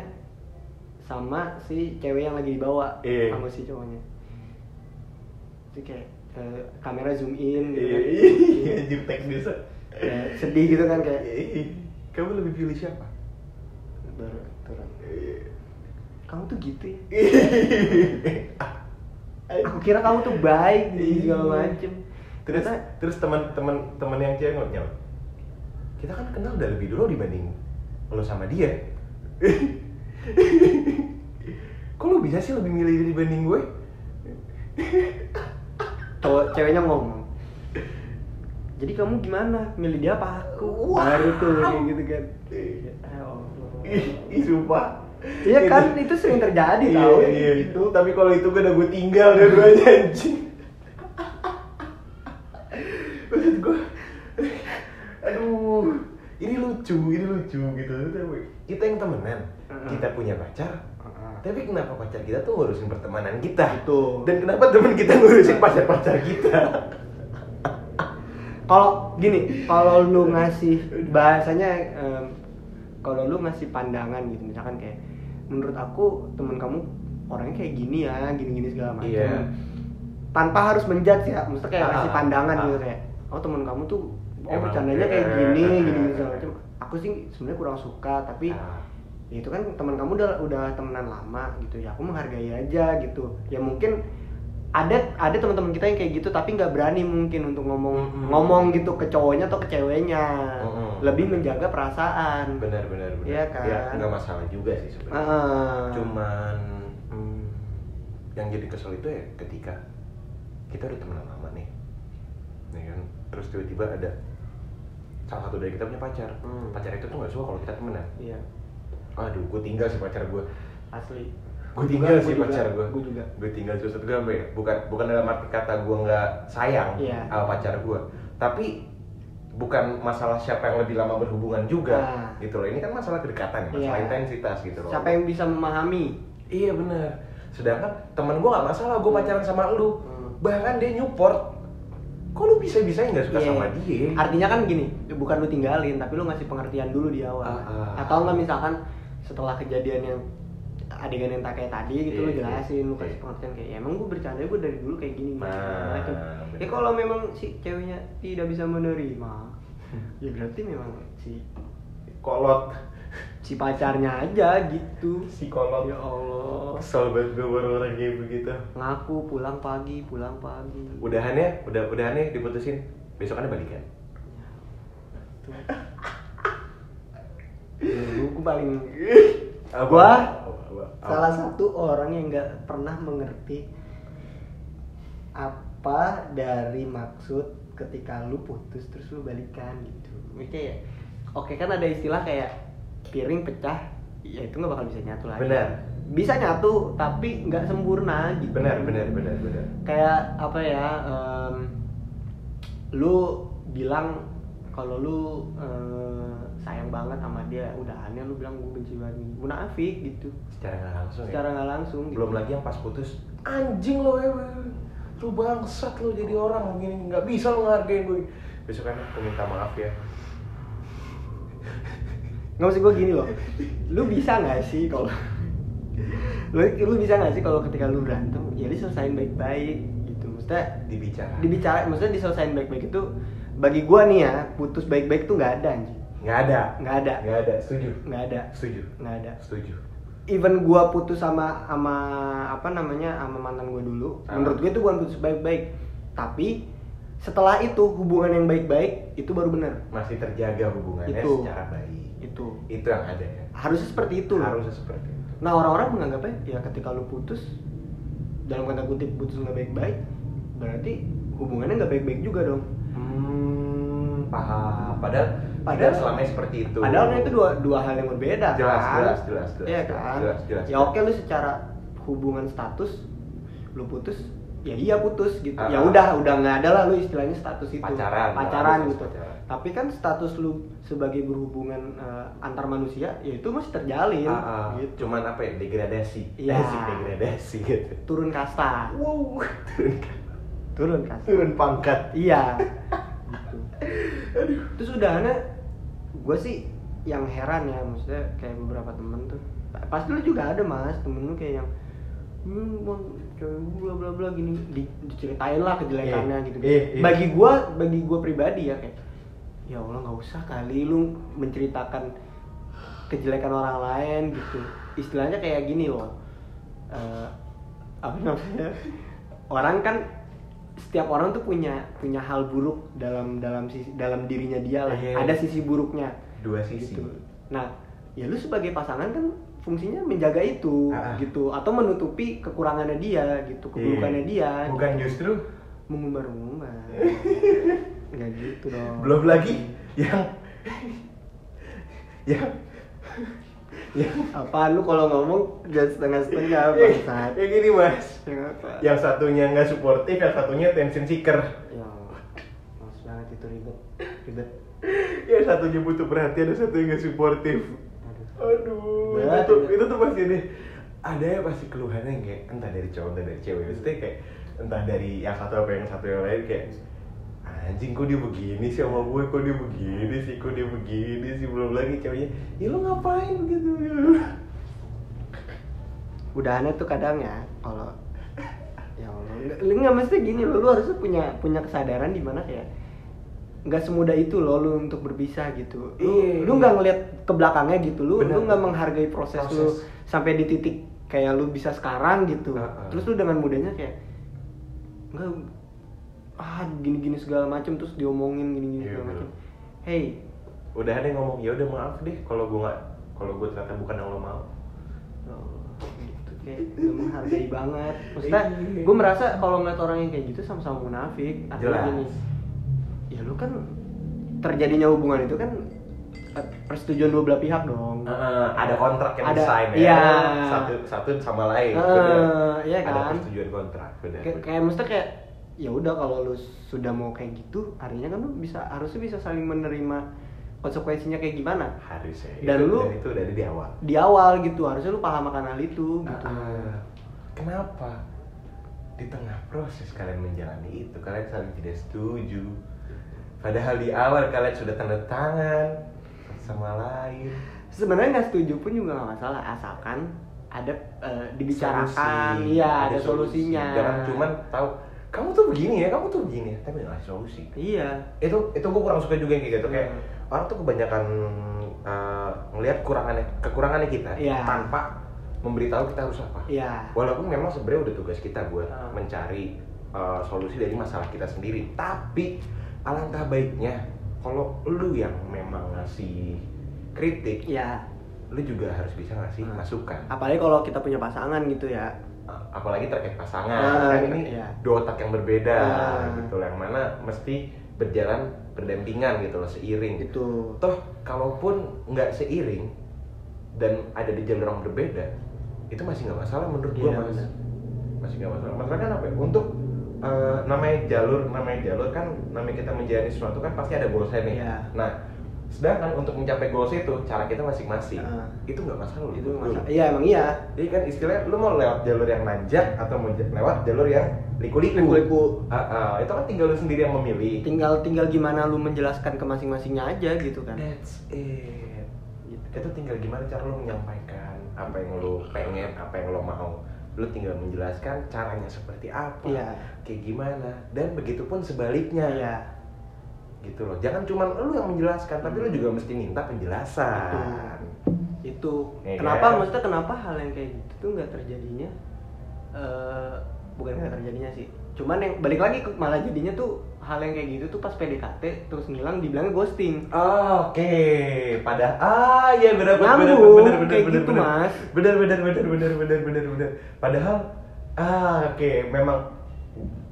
sama si cewek yang lagi dibawa Iya. sama si cowoknya. Itu kayak kamera zoom in gitu Iya, kan. iya, anjir teks desa Kayak sedih gitu kan kayak Iya, Kamu lebih pilih siapa? baru turun Iya. kamu tuh gitu ya Iya. aku kira kamu tuh baik Iya. di segala macem Terus terus teman-teman teman yang cewek ngomongnya kita kan kenal udah lebih dulu dibanding lo sama dia. (laughs) Kok lo bisa sih lebih milih dibanding gue? (laughs) cowok ceweknya ngomong jadi kamu gimana milih dia apa aku Wow. baru tuh kayak gitu kan ya Allah Ih, sumpah. Iya kan itu sering terjadi iya, tau iya, itu. Tapi kalau itu gue udah gue tinggal dua-duanya anjing. Maksud gue, aduh, ini lucu, ini lucu gitu. Kita yang temenan, kita punya pacar. Tapi kenapa pacar kita tuh ngurusin pertemanan kita? Betul. Dan kenapa teman kita ngurusin pacar-pacar kita? (laughs) kalau gini kalau lu ngasih bahasanya em, kalau lu ngasih pandangan gitu misalkan kayak menurut aku temen kamu orangnya kayak gini ya gini-gini segala macam Iya. tanpa harus menjudge ya maksudnya kayak Ah, ngasih pandangan ah. gitu kayak oh temen kamu tuh oh bercandanya kayak kayak- gini gini (laughs) segala macam aku sih sebenarnya kurang suka tapi Ah. Ya itu kan teman kamu udah udah temenan lama gitu ya aku menghargai aja gitu ya mungkin ada ada teman-teman kita yang kayak gitu tapi nggak berani mungkin untuk ngomong Mm-mm. ngomong gitu ke cowoknya atau ke ceweknya Mm-mm. lebih menjaga perasaan benar benar benar. Iya kan? Ya nggak masalah juga sih sebenarnya. Ah. cuman hmm, yang jadi kesel itu ya ketika kita udah temenan lama nih nih kan terus tiba-tiba ada salah satu dari kita punya pacar Hmm. pacar itu tuh nggak suka kalau kita temenan iya aduh gue tinggal si pacar gue asli gue tinggal juga, si gua pacar gue gua juga. gue tinggal terus gue ya bukan bukan dalam arti kata gue nggak sayang Iya. sama pacar gue tapi bukan masalah siapa yang lebih lama berhubungan juga Ah. gitu loh ini kan masalah kedekatan ya masalah Iya. intensitas gitu loh siapa yang bisa memahami Iya bener. Sedangkan teman gue nggak masalah, gue pacaran sama lu. Hmm. Bahkan dia nyupport. Kok lu bisa bisanya nggak suka Iya. sama dia? Artinya kan gini, bukan lu tinggalin, tapi lu ngasih pengertian dulu di awal. Ah, ah. Atau enggak misalkan setelah kejadian yang adegan yang tak kayak tadi gitu lu Iya, jelasin, lu iya. kasih pengertian kayak ya, emang gue bercanda gue dari dulu kayak gini. Nah, macam. Ya kalau memang si ceweknya tidak bisa menerima, ya berarti memang si Kolot, si pacarnya aja gitu. si kolot. Ya Allah. Kesel banget gue baru orang kayak begitu. Ngaku pulang pagi, pulang pagi. Udahannya, udah udahannya diputusin. Besokannya balikan. Dulu (laughs) gue paling? Apa? salah satu orang yang nggak pernah mengerti apa dari maksud ketika lu putus terus lu balikan gitu. Maksudnya ya, oke kan ada istilah kayak piring pecah, ya itu nggak bakal bisa nyatu lagi. Benar. Bisa nyatu tapi nggak sempurna gitu. Benar, benar, benar, benar. Kayak apa ya? em, lu bilang kalau lu eh, sayang banget sama dia, udah aneh lu bilang gue benci banget, munafik gitu Secara nggak langsung secara ya. nggak langsung gitu. Belum lagi yang pas putus. Anjing lo ya. Lu bangsat lo jadi orang begini. Nggak bisa lo ngehargain gue. Besokannya aku minta maaf ya. nggak maksud gue gini loh lu bisa nggak sih kalau (laughs) lu lu bisa nggak sih kalau ketika lu berantem ya diselesain baik-baik gitu maksudnya Dibicara. dibicara maksudnya diselesain baik-baik itu bagi gua nih ya putus baik-baik tuh nggak ada anjing Nggak ada. nggak ada Nggak ada. Setuju. nggak ada Setuju. nggak ada Setuju. even gua putus sama sama apa namanya sama mantan gua dulu Ah. menurut gue itu bukan putus baik-baik tapi setelah itu hubungan yang baik-baik itu baru benar Masih terjaga hubungannya Itu. secara baik. itu Itu yang ada ya. harusnya seperti itu loh. Harusnya seperti itu. Nah orang-orang menganggapnya ya ketika lu putus dalam kata kutip putus nggak baik-baik berarti hubungannya nggak baik-baik juga dong. Hmm, paham padahal Padahal- selama seperti itu Padahal itu dua dua hal yang berbeda Jelas, kan. jelas, jelas, jelas, Iya kan. jelas, jelas, ya oke lu secara hubungan status lu putus ya iya putus gitu. Ah, ya ah. udah udah nggak ada lah lu istilahnya status itu. Pacaran, Pacaran status gitu. pacaran. Tapi kan status lu sebagai berhubungan eh, antar manusia ya itu masih terjalin Ah, ah. gitu. cuman apa ya degradasi Iya. Asik, (laughs) degradasi gitu turun kasta. wow (laughs) turun Turun kasta. turun pangkat Iya. (laughs) gitu. Terus udah aneh, gue sih yang heran ya, maksudnya kayak beberapa temen tuh. Pasti lu juga ada mas, temen lu kayak yang hmm, bang, cewek bla bla bla gini di, diceritain lah kejelekannya Eh, gitu. eh, eh. Bagi gua, bagi gua pribadi ya kayak, ya Allah nggak usah kali lu menceritakan kejelekan orang lain gitu. Istilahnya kayak gini loh. Eh, apa namanya? Orang kan setiap orang tuh punya punya hal buruk dalam dalam sisi dalam dirinya dia lah. Iya. Ada sisi buruknya dua sisi gitu. Nah, ya lu sebagai pasangan kan fungsinya menjaga itu Ah. gitu atau menutupi kekurangannya dia gitu, keburukannya dia. Iya. bukan justru mengumbar-ngumbar. (laughs) Enggak gitu dong. belum lagi yang (laughs) yang yang Apaan lu kalau ngomong jangan setengah-setengah bangsat. yang gini mas Yang apa? yang satunya nggak suportif yang satunya tension seeker Ya, males banget itu ribet. Ribet. yang satunya butuh perhatian dan satunya nggak suportif Aduh. aduh itu tuh ya. itu tuh pasti deh ada ya pasti keluhannya kayak entah dari cowok entah dari cewek maksudnya kayak entah dari yang satu apa yang satu yang lain kayak anjing kok dia begini sih sama gue kok dia begini sih kok dia begini sih belum lagi ceweknya ya lu ngapain gitu udahannya tuh kadang ya kalau ya Allah nggak lu nggak mesti gini loh lu harusnya punya punya kesadaran di mana kayak nggak semudah itu loh lu untuk berpisah gitu lu Iya. lu nggak ngeliat ke belakangnya gitu lu Bener. lu nggak menghargai proses, lu Proses. sampai di titik kayak lu bisa sekarang gitu Heeh. terus lu dengan mudahnya kayak nggak ah gini-gini segala macem terus diomongin gini-gini Iya, segala macem hey udah ada yang ngomong ya udah maaf deh kalau gue nggak kalau gue ternyata bukan yang lo mau Oh, gitu kayak gak menghargai banget (laughs) maksudnya Iya. gue merasa kalau ngeliat orang yang kayak gitu sama-sama munafik artinya Jelas. gini ya lu kan terjadinya hubungan itu kan eh, persetujuan dua belah pihak dong Eh, ada kontrak yang Ada- desain ya iya. satu satu sama lain bener. iya ada kan? persetujuan kontrak kayak bener. kayak mesti kayak ya udah kalau lu sudah mau kayak gitu artinya kan lu bisa harusnya bisa saling menerima konsekuensinya kayak gimana. Harusnya Dan itu, lu- itu udah ada di awal. di awal gitu harusnya lu paham akan hal itu gitu. Ah, kenapa? Di tengah proses kalian menjalani itu kalian saling tidak setuju. Padahal di awal kalian sudah tanda tangan sama lain. Sebenarnya nggak setuju pun juga nggak masalah asalkan ada eh, dibicarakan Solusi. iya ada, solusinya. Jangan cuman tahu kamu tuh begini ya kamu tuh begini ya. Tapi nggak ada solusi. Iya. Itu itu gue kurang suka juga yang kayak gitu. Kayak Hmm. orang tuh kebanyakan uh, ngelihat kurangannya kekurangannya kita Iya. tanpa memberitahu kita harus apa. Iya. Walaupun memang sebenarnya udah tugas kita buat Hmm. mencari uh, solusi dari masalah kita sendiri. Tapi alangkah baiknya kalau lu yang memang ngasih kritik iya. lu juga harus bisa ngasih Hmm. masukan. Apalagi kalau kita punya pasangan gitu ya apalagi terkait pasangan Ah, kan ini iya. dua otak yang berbeda Ah. gitu yang mana mesti berjalan berdampingan gitu loh seiring gitu toh kalaupun nggak seiring dan ada di jalur yang berbeda itu masih nggak masalah menurut gua Iya, mas benar. masih nggak masalah masalah kan apa ya? untuk eh, namanya jalur namanya jalur kan namanya kita menjalani sesuatu kan pasti ada goalsnya nih Iya. nah sedangkan untuk mencapai goals itu cara kita masing-masing Ah. itu nggak masalah loh itu menurut masa gua. iya emang iya jadi kan istilahnya lu mau lewat jalur yang nanjak atau mau lewat jalur yang liku-liku Liku-liku. Ah, ah, itu kan tinggal lu sendiri yang memilih tinggal tinggal gimana lu menjelaskan ke masing-masingnya aja gitu kan That's it. Gitu. Itu tinggal gimana cara lo menyampaikan apa yang lo pengen, apa yang lo mau. Lo tinggal menjelaskan caranya seperti apa, Iya. kayak gimana, dan begitupun sebaliknya. iya Gitu loh. Jangan cuma lo yang menjelaskan, tapi lo juga mesti minta penjelasan. itu Iya kenapa kan? maksudnya kenapa hal yang kayak gitu tuh nggak terjadinya eh bukan nggak terjadinya sih cuman yang balik lagi malah jadinya tuh hal yang kayak gitu tuh pas PDKT terus ngilang dibilangnya ghosting Oh, Oke, pada ah ya benar benar benar benar benar benar gitu. Mas. benar benar benar benar benar benar benar. Padahal ah oke memang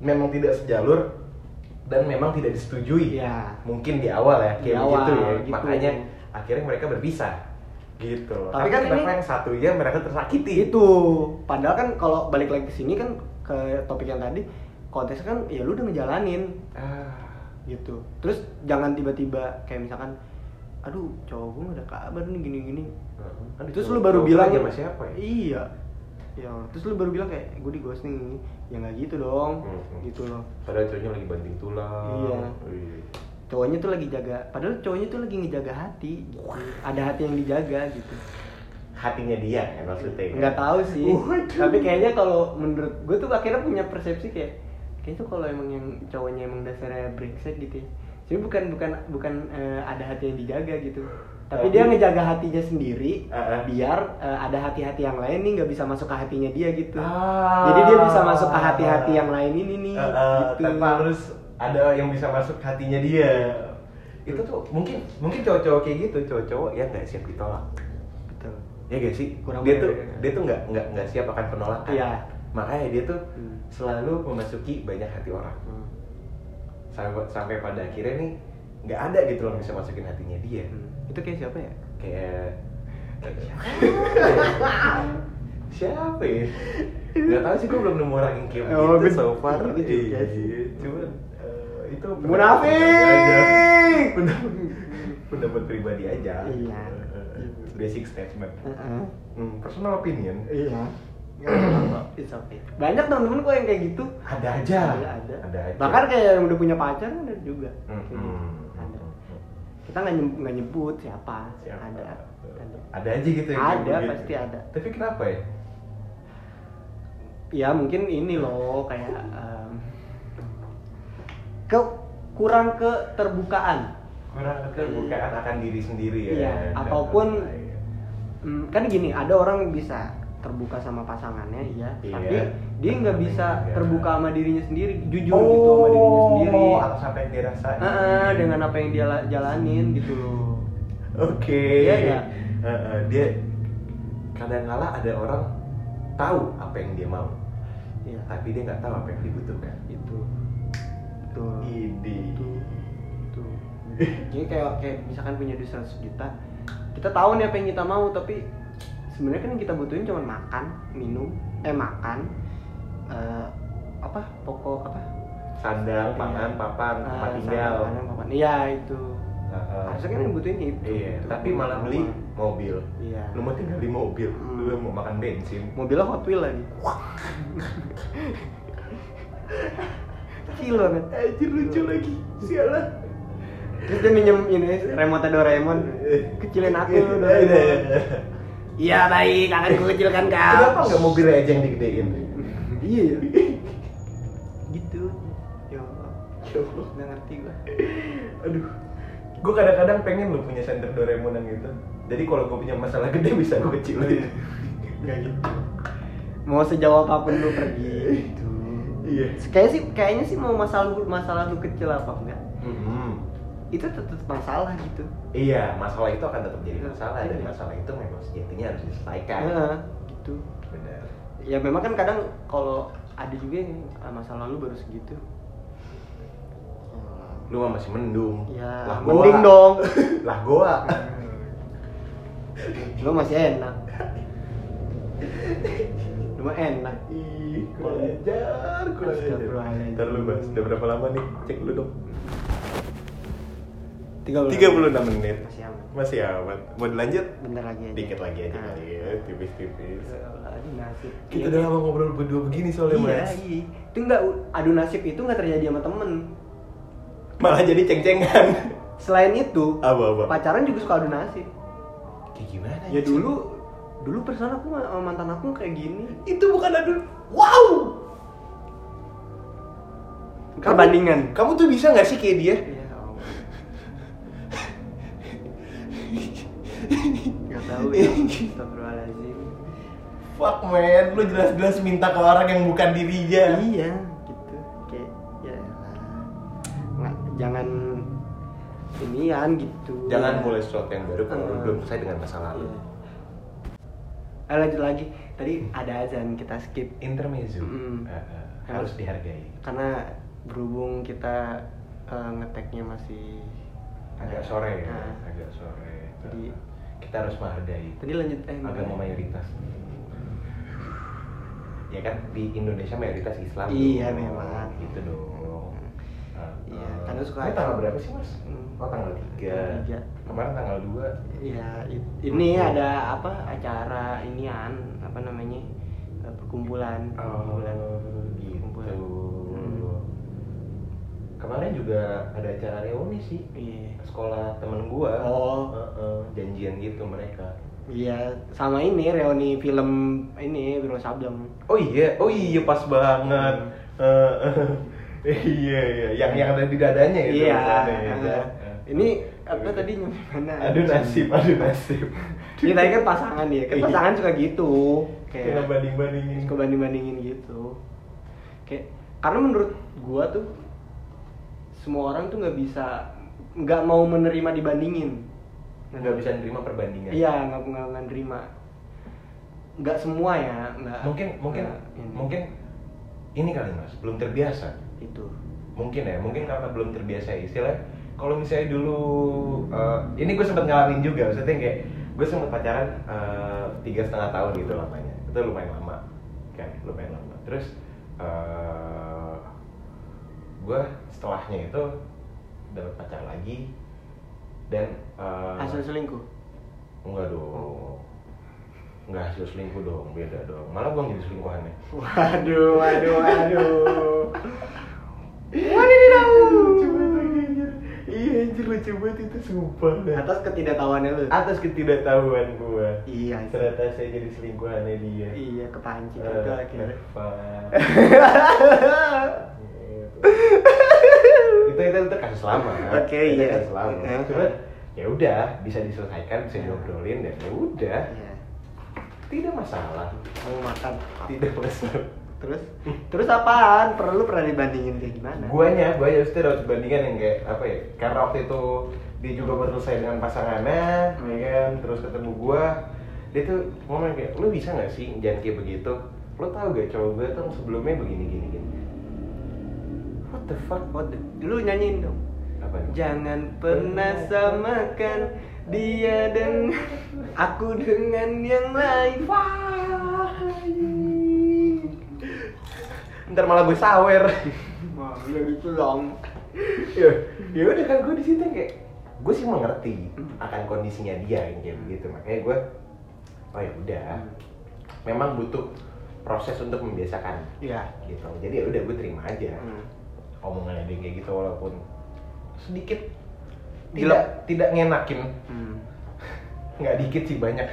memang tidak sejalur dan memang tidak disetujui. Iya. mungkin di awal ya Di kayak awal, begitu ya. gitu. makanya akhirnya mereka berpisah. Gitu. Tapi kan kenapa ini- yang satunya mereka tersakiti. Itu. Padahal kan kalau balik lagi ke sini kan ke topik yang tadi konteks kan ya lu udah ngejalanin. Ah, gitu. Terus jangan tiba-tiba kayak misalkan aduh cowok gue ada kabar nih gini-gini. Aduh, terus cowok- lu baru bilang lagi sama siapa ya? Iya. Ya terus lu baru bilang kayak gue di ghosting ya nggak gitu dong Hmm. gitu loh padahal cowoknya lagi banting tulang Iya. Wih. cowoknya tuh lagi jaga padahal cowoknya tuh lagi ngejaga hati gitu. ada hati yang dijaga gitu hatinya dia ya maksudnya nggak tahu sih Waduh. tapi kayaknya kalau menurut gue tuh akhirnya punya persepsi kayak kayaknya tuh kalau emang yang cowoknya emang dasarnya brengsek gitu ya jadi bukan bukan bukan eh, ada hati yang dijaga gitu tapi Tapi- dia ngejaga hatinya sendiri Ah, ah. biar eh, ada hati-hati yang lain nih nggak bisa masuk ke hatinya dia gitu Ah. jadi dia bisa masuk ke hati-hati yang lain ini nih Eh, eh, gitu tanpa harus ada yang bisa masuk ke hatinya dia itu tuh mungkin mungkin cowok-cowok kayak gitu cowok-cowok yang nggak siap ditolak betul ya gak sih Kurang dia tuh bener. dia tuh nggak nggak nggak siap akan penolakan Iya. makanya dia tuh Hmm. selalu memasuki banyak hati orang Hmm. sampai sampai pada akhirnya nih nggak ada gitu loh yang bisa masukin hatinya dia Hmm. Itu kayak siapa ya kayak siapa ya nggak tahu sih gue belum nemu orang yang kayak Oh, gue- so far gue juga sih. Iya, cuman eh, itu Munafik! pendapat, pribadi aja Iya. Eh, basic statement Heeh. hmm, personal opinion Iya. It's okay. Banyak temen-temen kok yang kayak gitu. ada aja Ada, ada. ada aja Bahkan kayak yang udah punya pacar ada juga. Gitu. hmm, Ada. hmm. Kita nggak nyebut, nyebut siapa. Siapa? Ada. Ada. ada aja gitu kayak Ada, begitu. pasti ada. tapi kenapa ya Ya mungkin ini loh kayak em, ke kurang keterbukaan. kurang keterbukaan akan diri sendiri ya Dan ataupun-. Hmm, kan gini, ada orang bisa terbuka sama pasangannya, iya. Iya. Tapi dia nggak bisa Iya. terbuka sama dirinya sendiri, jujur gitu sama dirinya sendiri. Oh, apa yang dia rasain. Heeh, dengan apa yang dia la- jalanin gitu loh. Oke. Iya nggak? Heeh, dia kadang kala ada orang tahu apa yang dia mau, Iya. tapi dia nggak tahu apa yang dibutuhkan. Itu. Betul. Ide. Itu. Itu. Jadi kayak kayak misalkan punya duit 100 juta, kita tahu nih apa yang kita mau, tapi sebenarnya kan yang kita butuhin cuma makan, minum, eh makan, eh, apa pokok apa? Sandang, pangan, Iya. papan, Ah, tempat tinggal. papan. Iya itu. Heeh. Harusnya kan yang butuhin itu. Iya, Itu tapi malah beli mobil. Iya. Lu mau tinggal di mobil, Hmm. lu mau makan bensin. Mobilnya Hot Wheel lagi. (laughs) Kecil banget. Anjir lucu lagi. Sialan. Terus dia minjem ini remote Doraemon. Kecilin aku Doraemon. Iya baik, akan kukecilkan (laughs) kau. Kenapa nggak mobilnya aja yang digedein? Iya ya. (laughs) gitu. Ya Allah. Ya Allah. Nggak ngerti gua. Aduh, gue kadang-kadang pengen lo punya senter Doraemon yang gitu. Jadi kalau gue punya masalah gede bisa gue kecilin. (laughs) Gak gitu. Mau sejauh apa pun lu pergi gitu. Iya. Kayak sih kayaknya sih mau masalah lu masalah lu kecil apa enggak? Mhm. Itu tetap masalah gitu. Iya, masalah itu akan tetap jadi masalah dan Iya. masalah itu memang sejatinya harus diselesaikan. Nah, gitu. Benar. Ya memang kan kadang kalau ada juga yang ah, masa lalu baru segitu. Lu masih mendung. Ya, lah mending goa. dong. (laughs) lah goa. (laughs) Lu masih enak. Lu mah enak. Ih, kurang ajar, kurang ajar. Ntar lu bahas, udah berapa lama nih? Cek dulu dong. 36 36 menit. Masih aman. Masih aman. Mau dilanjut? Bentar lagi aja. Dikit lagi aja Nah. kali ya, tipis-tipis. Aduh nasib. Kita Iya, udah iya. lama ngobrol berdua begini soalnya, Iya, Mas. iya. Itu enggak adu nasib itu enggak terjadi sama temen. Malah jadi ceng-cengan. Selain itu, Apa-apa? pacaran juga suka adu nasib. Kayak gimana? Ya Ceng? dulu dulu perasaan aku sama mantan aku kayak gini. itu bukan adu. Wow. Kamu- Perbandingan. Kamu tuh bisa nggak sih kayak dia? Gak tahu ya. Astagfirullahaladzim. Fuck man, lu jelas-jelas minta ke orang yang bukan dirinya. Iya, gitu. Kayak ya nggak jangan inian gitu. Jangan Ya. mulai sesuatu yang baru kalau Hmm. belum selesai dengan masa lalu. Iya. Eh, lanjut lagi. Tadi ada azan kita skip Intermezzo Mm. Eh, eh, harus dihargai. karena berhubung kita eh, ngeteknya masih agak sore ya Nah, agak sore Jadi- kita harus menghargai tadi lanjut eh agama mayoritas. Ya kan di Indonesia mayoritas Islam Iya, dong. memang. gitu dong. Nah, Iya, eh, karena suka ini tanggal berapa sih mas? Hmm. Oh tanggal 3 Tanggal tiga. Kemarin tanggal 2 ya it- ini ada apa acara inian apa namanya eh, perkumpulan. Perkumpulan. gitu Kemarin juga ada acara reuni sih iya Sekolah temen gua Oh. Heeh, Janjian gitu mereka iya sama ini reuni film ini Wiro Sableng Oh iya, oh iya pas banget. Eh, (laughs) iya iya, yang yang ada di dadanya itu. iya ya, kan? ini apa tadi nyampe mana Aduh nasib, aduh nasib. (laughs) Ini tadi kan pasangan ya, kan Iya. pasangan suka gitu Kayak banding bandingin. suka banding-bandingin gitu Kayak, karena menurut gua tuh Semua orang tuh nggak bisa nggak mau menerima dibandingin Nggak bisa nerima perbandingan. Iya, nggak nggak nggak nerima Nggak semua ya, nggak Mungkin mungkin nggak ini. mungkin ini kali mas, belum terbiasa. Itu Mungkin ya, mungkin karena belum terbiasa istilah. Kalau misalnya dulu, eh, ini gue sempet ngalamin juga, maksudnya kayak gue sempet pacaran eh, tiga setengah tahun gitu lamanya, itu lumayan lama, kan, lumayan lama. Terus eh gue setelahnya itu dapat pacar lagi dan eh, Hasil selingkuh? Enggak dong, enggak hasil selingkuh dong, beda dong. Malah gue jadi selingkuhannya. Waduh, waduh, (laughs) waduh. Wadidaw Iya anjir lucu banget itu sumpah dah. Atas ketidaktahuannya lu? Atas ketidaktahuan gua. Iya, ternyata saya jadi selingkuhannya dia. Iya, kepancing Eh, juga akhirnya. (laughs) itu itu itu kasus lama Oke, Itu iya. kasus lama Eh. cuma ya udah bisa diselesaikan bisa diobrolin dan ya udah Iya. tidak masalah Mau makan tidak masalah Terus? Terus apaan? Perlu pernah dibandingin kayak gimana? guanya guanya pasti harus bandingan yang kayak apa ya karena waktu itu dia juga baru selesai dengan pasangannya ya kan terus ketemu gua dia tuh ngomong kayak lu bisa nggak sih jangan kayak begitu lu tau gak cowok gue tuh sebelumnya begini gini gini what the fuck? Oh, d- lu nyanyiin dong. Apa nih? Jangan pernah samakan dia dan aku dengan yang lain. Ntar malah gue sawer. Wah, gitu dong. Ya ya udah kan gue di situ kayak gue sih mengerti akan kondisinya dia yang kayak begitu. Makanya gue oh ya udah. Memang butuh proses untuk membiasakan. Iya. Gitu. Jadi ya udah gue terima aja. Hmm. Omongannya dia kayak gitu walaupun sedikit Gila. tidak tidak ngenakin Hmm. (laughs) nggak dikit sih banyak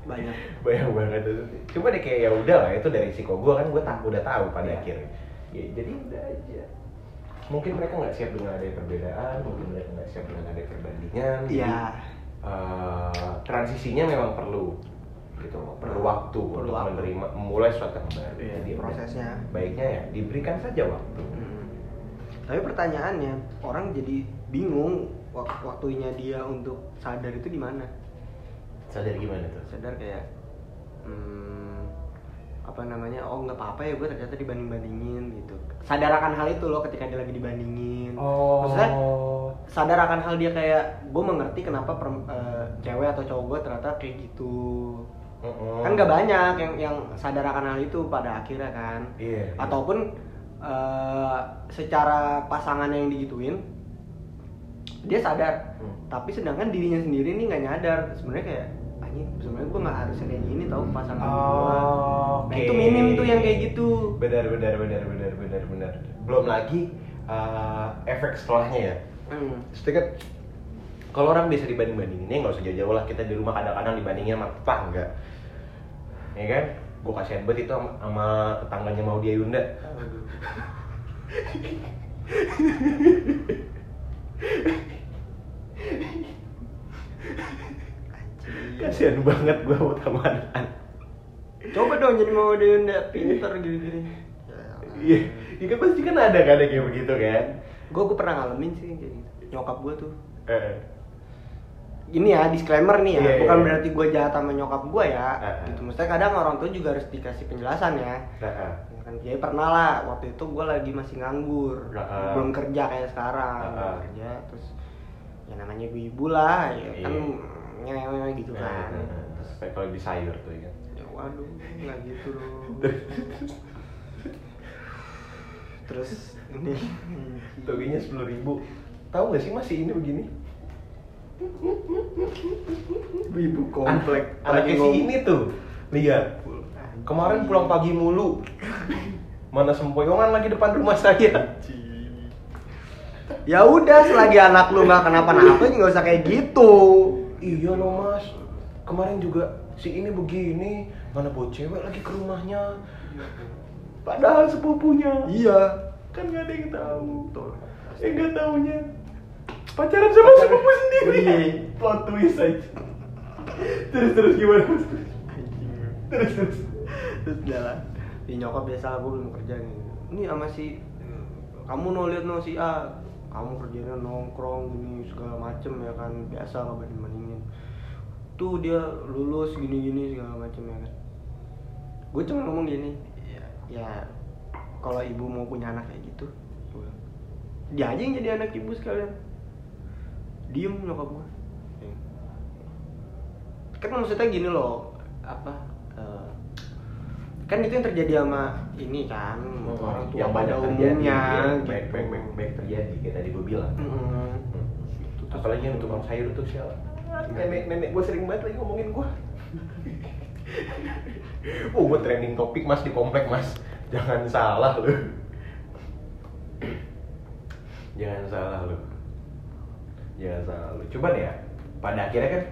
Banyak (laughs) banyak banget cuma deh kayak ya udah lah itu dari risiko gue kan gue tak udah tahu pada Iya. akhirnya ya, jadi udah aja mungkin mereka nggak siap dengan ada perbedaan mungkin mereka nggak siap dengan ada perbandingan jadi, Iya eh, transisinya memang perlu gitu perlu waktu Perlu untuk waktu. menerima memulai suatu baru Iya, Jadi ya udah, prosesnya. baiknya ya diberikan saja waktu Hmm. Tapi pertanyaannya, orang jadi bingung wak- waktunya dia untuk sadar itu di mana? sadar gimana tuh Sadar kayak hmm, apa namanya? Oh nggak apa-apa ya gue ternyata dibanding bandingin gitu. Sadar akan hal itu loh ketika dia lagi dibandingin. Oh. Maksudnya sadar akan hal dia kayak gue mengerti kenapa perem- eh, cewek atau cowok gue ternyata kayak gitu. Kan nggak banyak yang yang sadar akan hal itu pada akhirnya kan. Iya, iya. Ataupun eh, secara pasangannya yang digituin dia sadar. Hmm. tapi sedangkan dirinya sendiri nih nggak nyadar. Sebenarnya kayak anjing sebenarnya gue nggak harusnya kayak gini tau pasangan gue Oh, nah itu minim tuh yang kayak gitu. Benar benar benar benar benar benar. Belum lagi eh, efek setelahnya ya. Hmm. Maksudnya kan kalau orang bisa dibanding bandingin ya nggak usah jauh-jauh lah kita di rumah kadang-kadang dibandingin sama tetangga. Ya kan gue kasihan banget itu sama, sama tetangganya mau dia Yunda kasihan banget gue sama teman coba dong jadi mau dia nggak pinter gitu gini iya iya kan pasti kan ada kan yang kayak begitu kan? Gue gue pernah ngalamin sih kayak gitu. Nyokap gue tuh. Eh, ini ya disclaimer nih ya Iya, bukan iya. berarti gue jahat sama nyokap gue ya Ah, ah. gitu maksudnya kadang orang tua juga harus dikasih penjelasan ya nah, ah. Ya kan jadi pernah lah waktu itu gue lagi masih nganggur Heeh. belum kerja kayak sekarang belum Heeh. kerja terus ya namanya ibu-ibu lah ya kan Iya. nyewe gitu kan Nah, terus Kayak kalau di sayur tuh ya kan. ya waduh nggak gitu loh terus ini Toginya sepuluh ribu. Tahu gak sih masih ini begini? Ibu komplek Anaknya si ini tuh. Lihat. Kemarin pulang pagi mulu. Mana sempoyongan lagi depan rumah saya. ya udah selagi anak lu nggak kenapa-napa nggak usah kayak gitu Iya loh mas. Kemarin juga si ini begini. Mana bawa cewek lagi ke rumahnya. Padahal sepupunya. iya Kan gak ada yang tahu. Betul. Eh gak taunya. Pacaran sama sepupu sendiri. Iya. Plot twist aja. Terus terus gimana mas? Terus terus. terus jalan di nyokap biasa gue belum kerja nih ini sama si kamu no lihat no si A kamu kerjanya nongkrong gini segala macem ya kan biasa lah banding bandingin tuh dia lulus gini gini segala macem ya kan gue cuma ngomong gini ya, ya kalau ibu mau punya anak kayak gitu dia aja yang jadi anak ibu sekalian diem nyokap gue kan maksudnya gini loh apa eh, kan itu yang terjadi sama ini kan orang tua yang pada banyak terjadi, umumnya ya, gitu. baik, baik, baik, baik terjadi kayak tadi gue bilang. Mm-mm. apalagi yang tukang sayur tuh siapa? Nenek nenek gue sering banget lagi ngomongin gue (laughs) oh gue trending topik mas di komplek mas. Jangan salah lu. Jangan salah lu jangan salah lu cuman ya pada akhirnya kan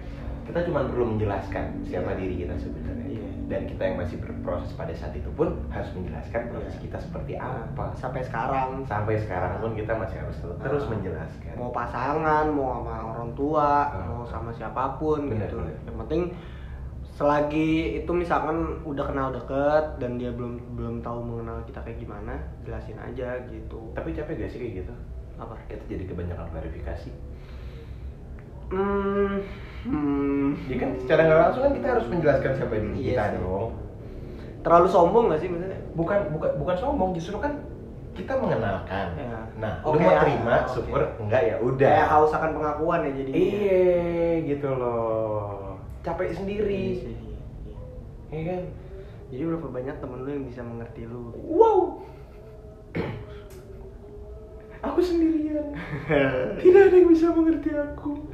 kita cuma perlu menjelaskan siapa Iya. diri kita sebenarnya Iya. dan kita yang masih berproses pada saat itu pun harus menjelaskan proses Iya. kita seperti apa sampai sekarang sampai sekarang pun kita masih harus terus, terus Ah. menjelaskan mau pasangan mau sama orang tua Ah. mau sama siapa pun Benar, gitu benar. yang penting selagi itu misalkan udah kenal deket dan dia belum belum tahu mengenal kita kayak gimana jelasin aja gitu tapi capek gak sih kayak gitu apa kita jadi kebanyakan klarifikasi hmm, hmm. ya kan secara nggak langsung kan kita harus menjelaskan siapa diri Iya kita sih. dong. Terlalu sombong gak sih maksudnya? Bukan bukan bukan sombong justru kan kita mengenalkan. Ya. nah Oke, lu mau ah, terima oke. syukur enggak ya udah. Kayak haus akan pengakuan ya jadi iya gitu loh. Capek sendiri. Iya iya. iya kan? Jadi berapa banyak temen lu yang bisa mengerti lu? Wow. Aku sendirian. (laughs) Tidak ada yang bisa mengerti aku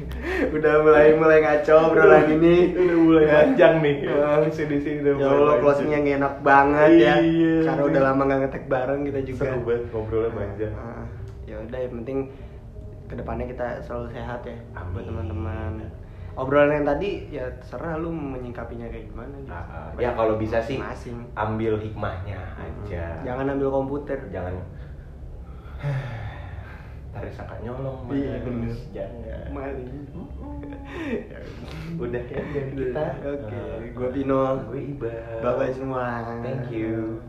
(laughs) udah mulai mulai ngaco obrolan ini. udah mulai panjang nih. Ah. sini sini udah ya Allah closingnya nggak enak banget ya. Iya. karena udah lama nggak ngetek bareng kita juga. Seru banget ngobrolnya panjang. Ah, ya udah yang penting ke depannya kita selalu sehat ya buat Amin. teman-teman. Obrolan yang tadi ya terserah lu menyingkapinya kayak gimana gitu. Ah, ah. ya kalau bisa sih ambil hikmahnya aja. Jangan ambil komputer. Jangan (sighs) tarik sangka nyolong mas iya, bener. jangan maling ya, udah ya dari kita. oke. Okay. uh, gue Pino gue Iba. Bye bye semua. Thank you.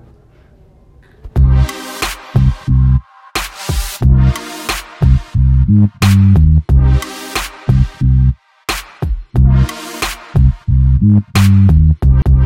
Mm-hmm.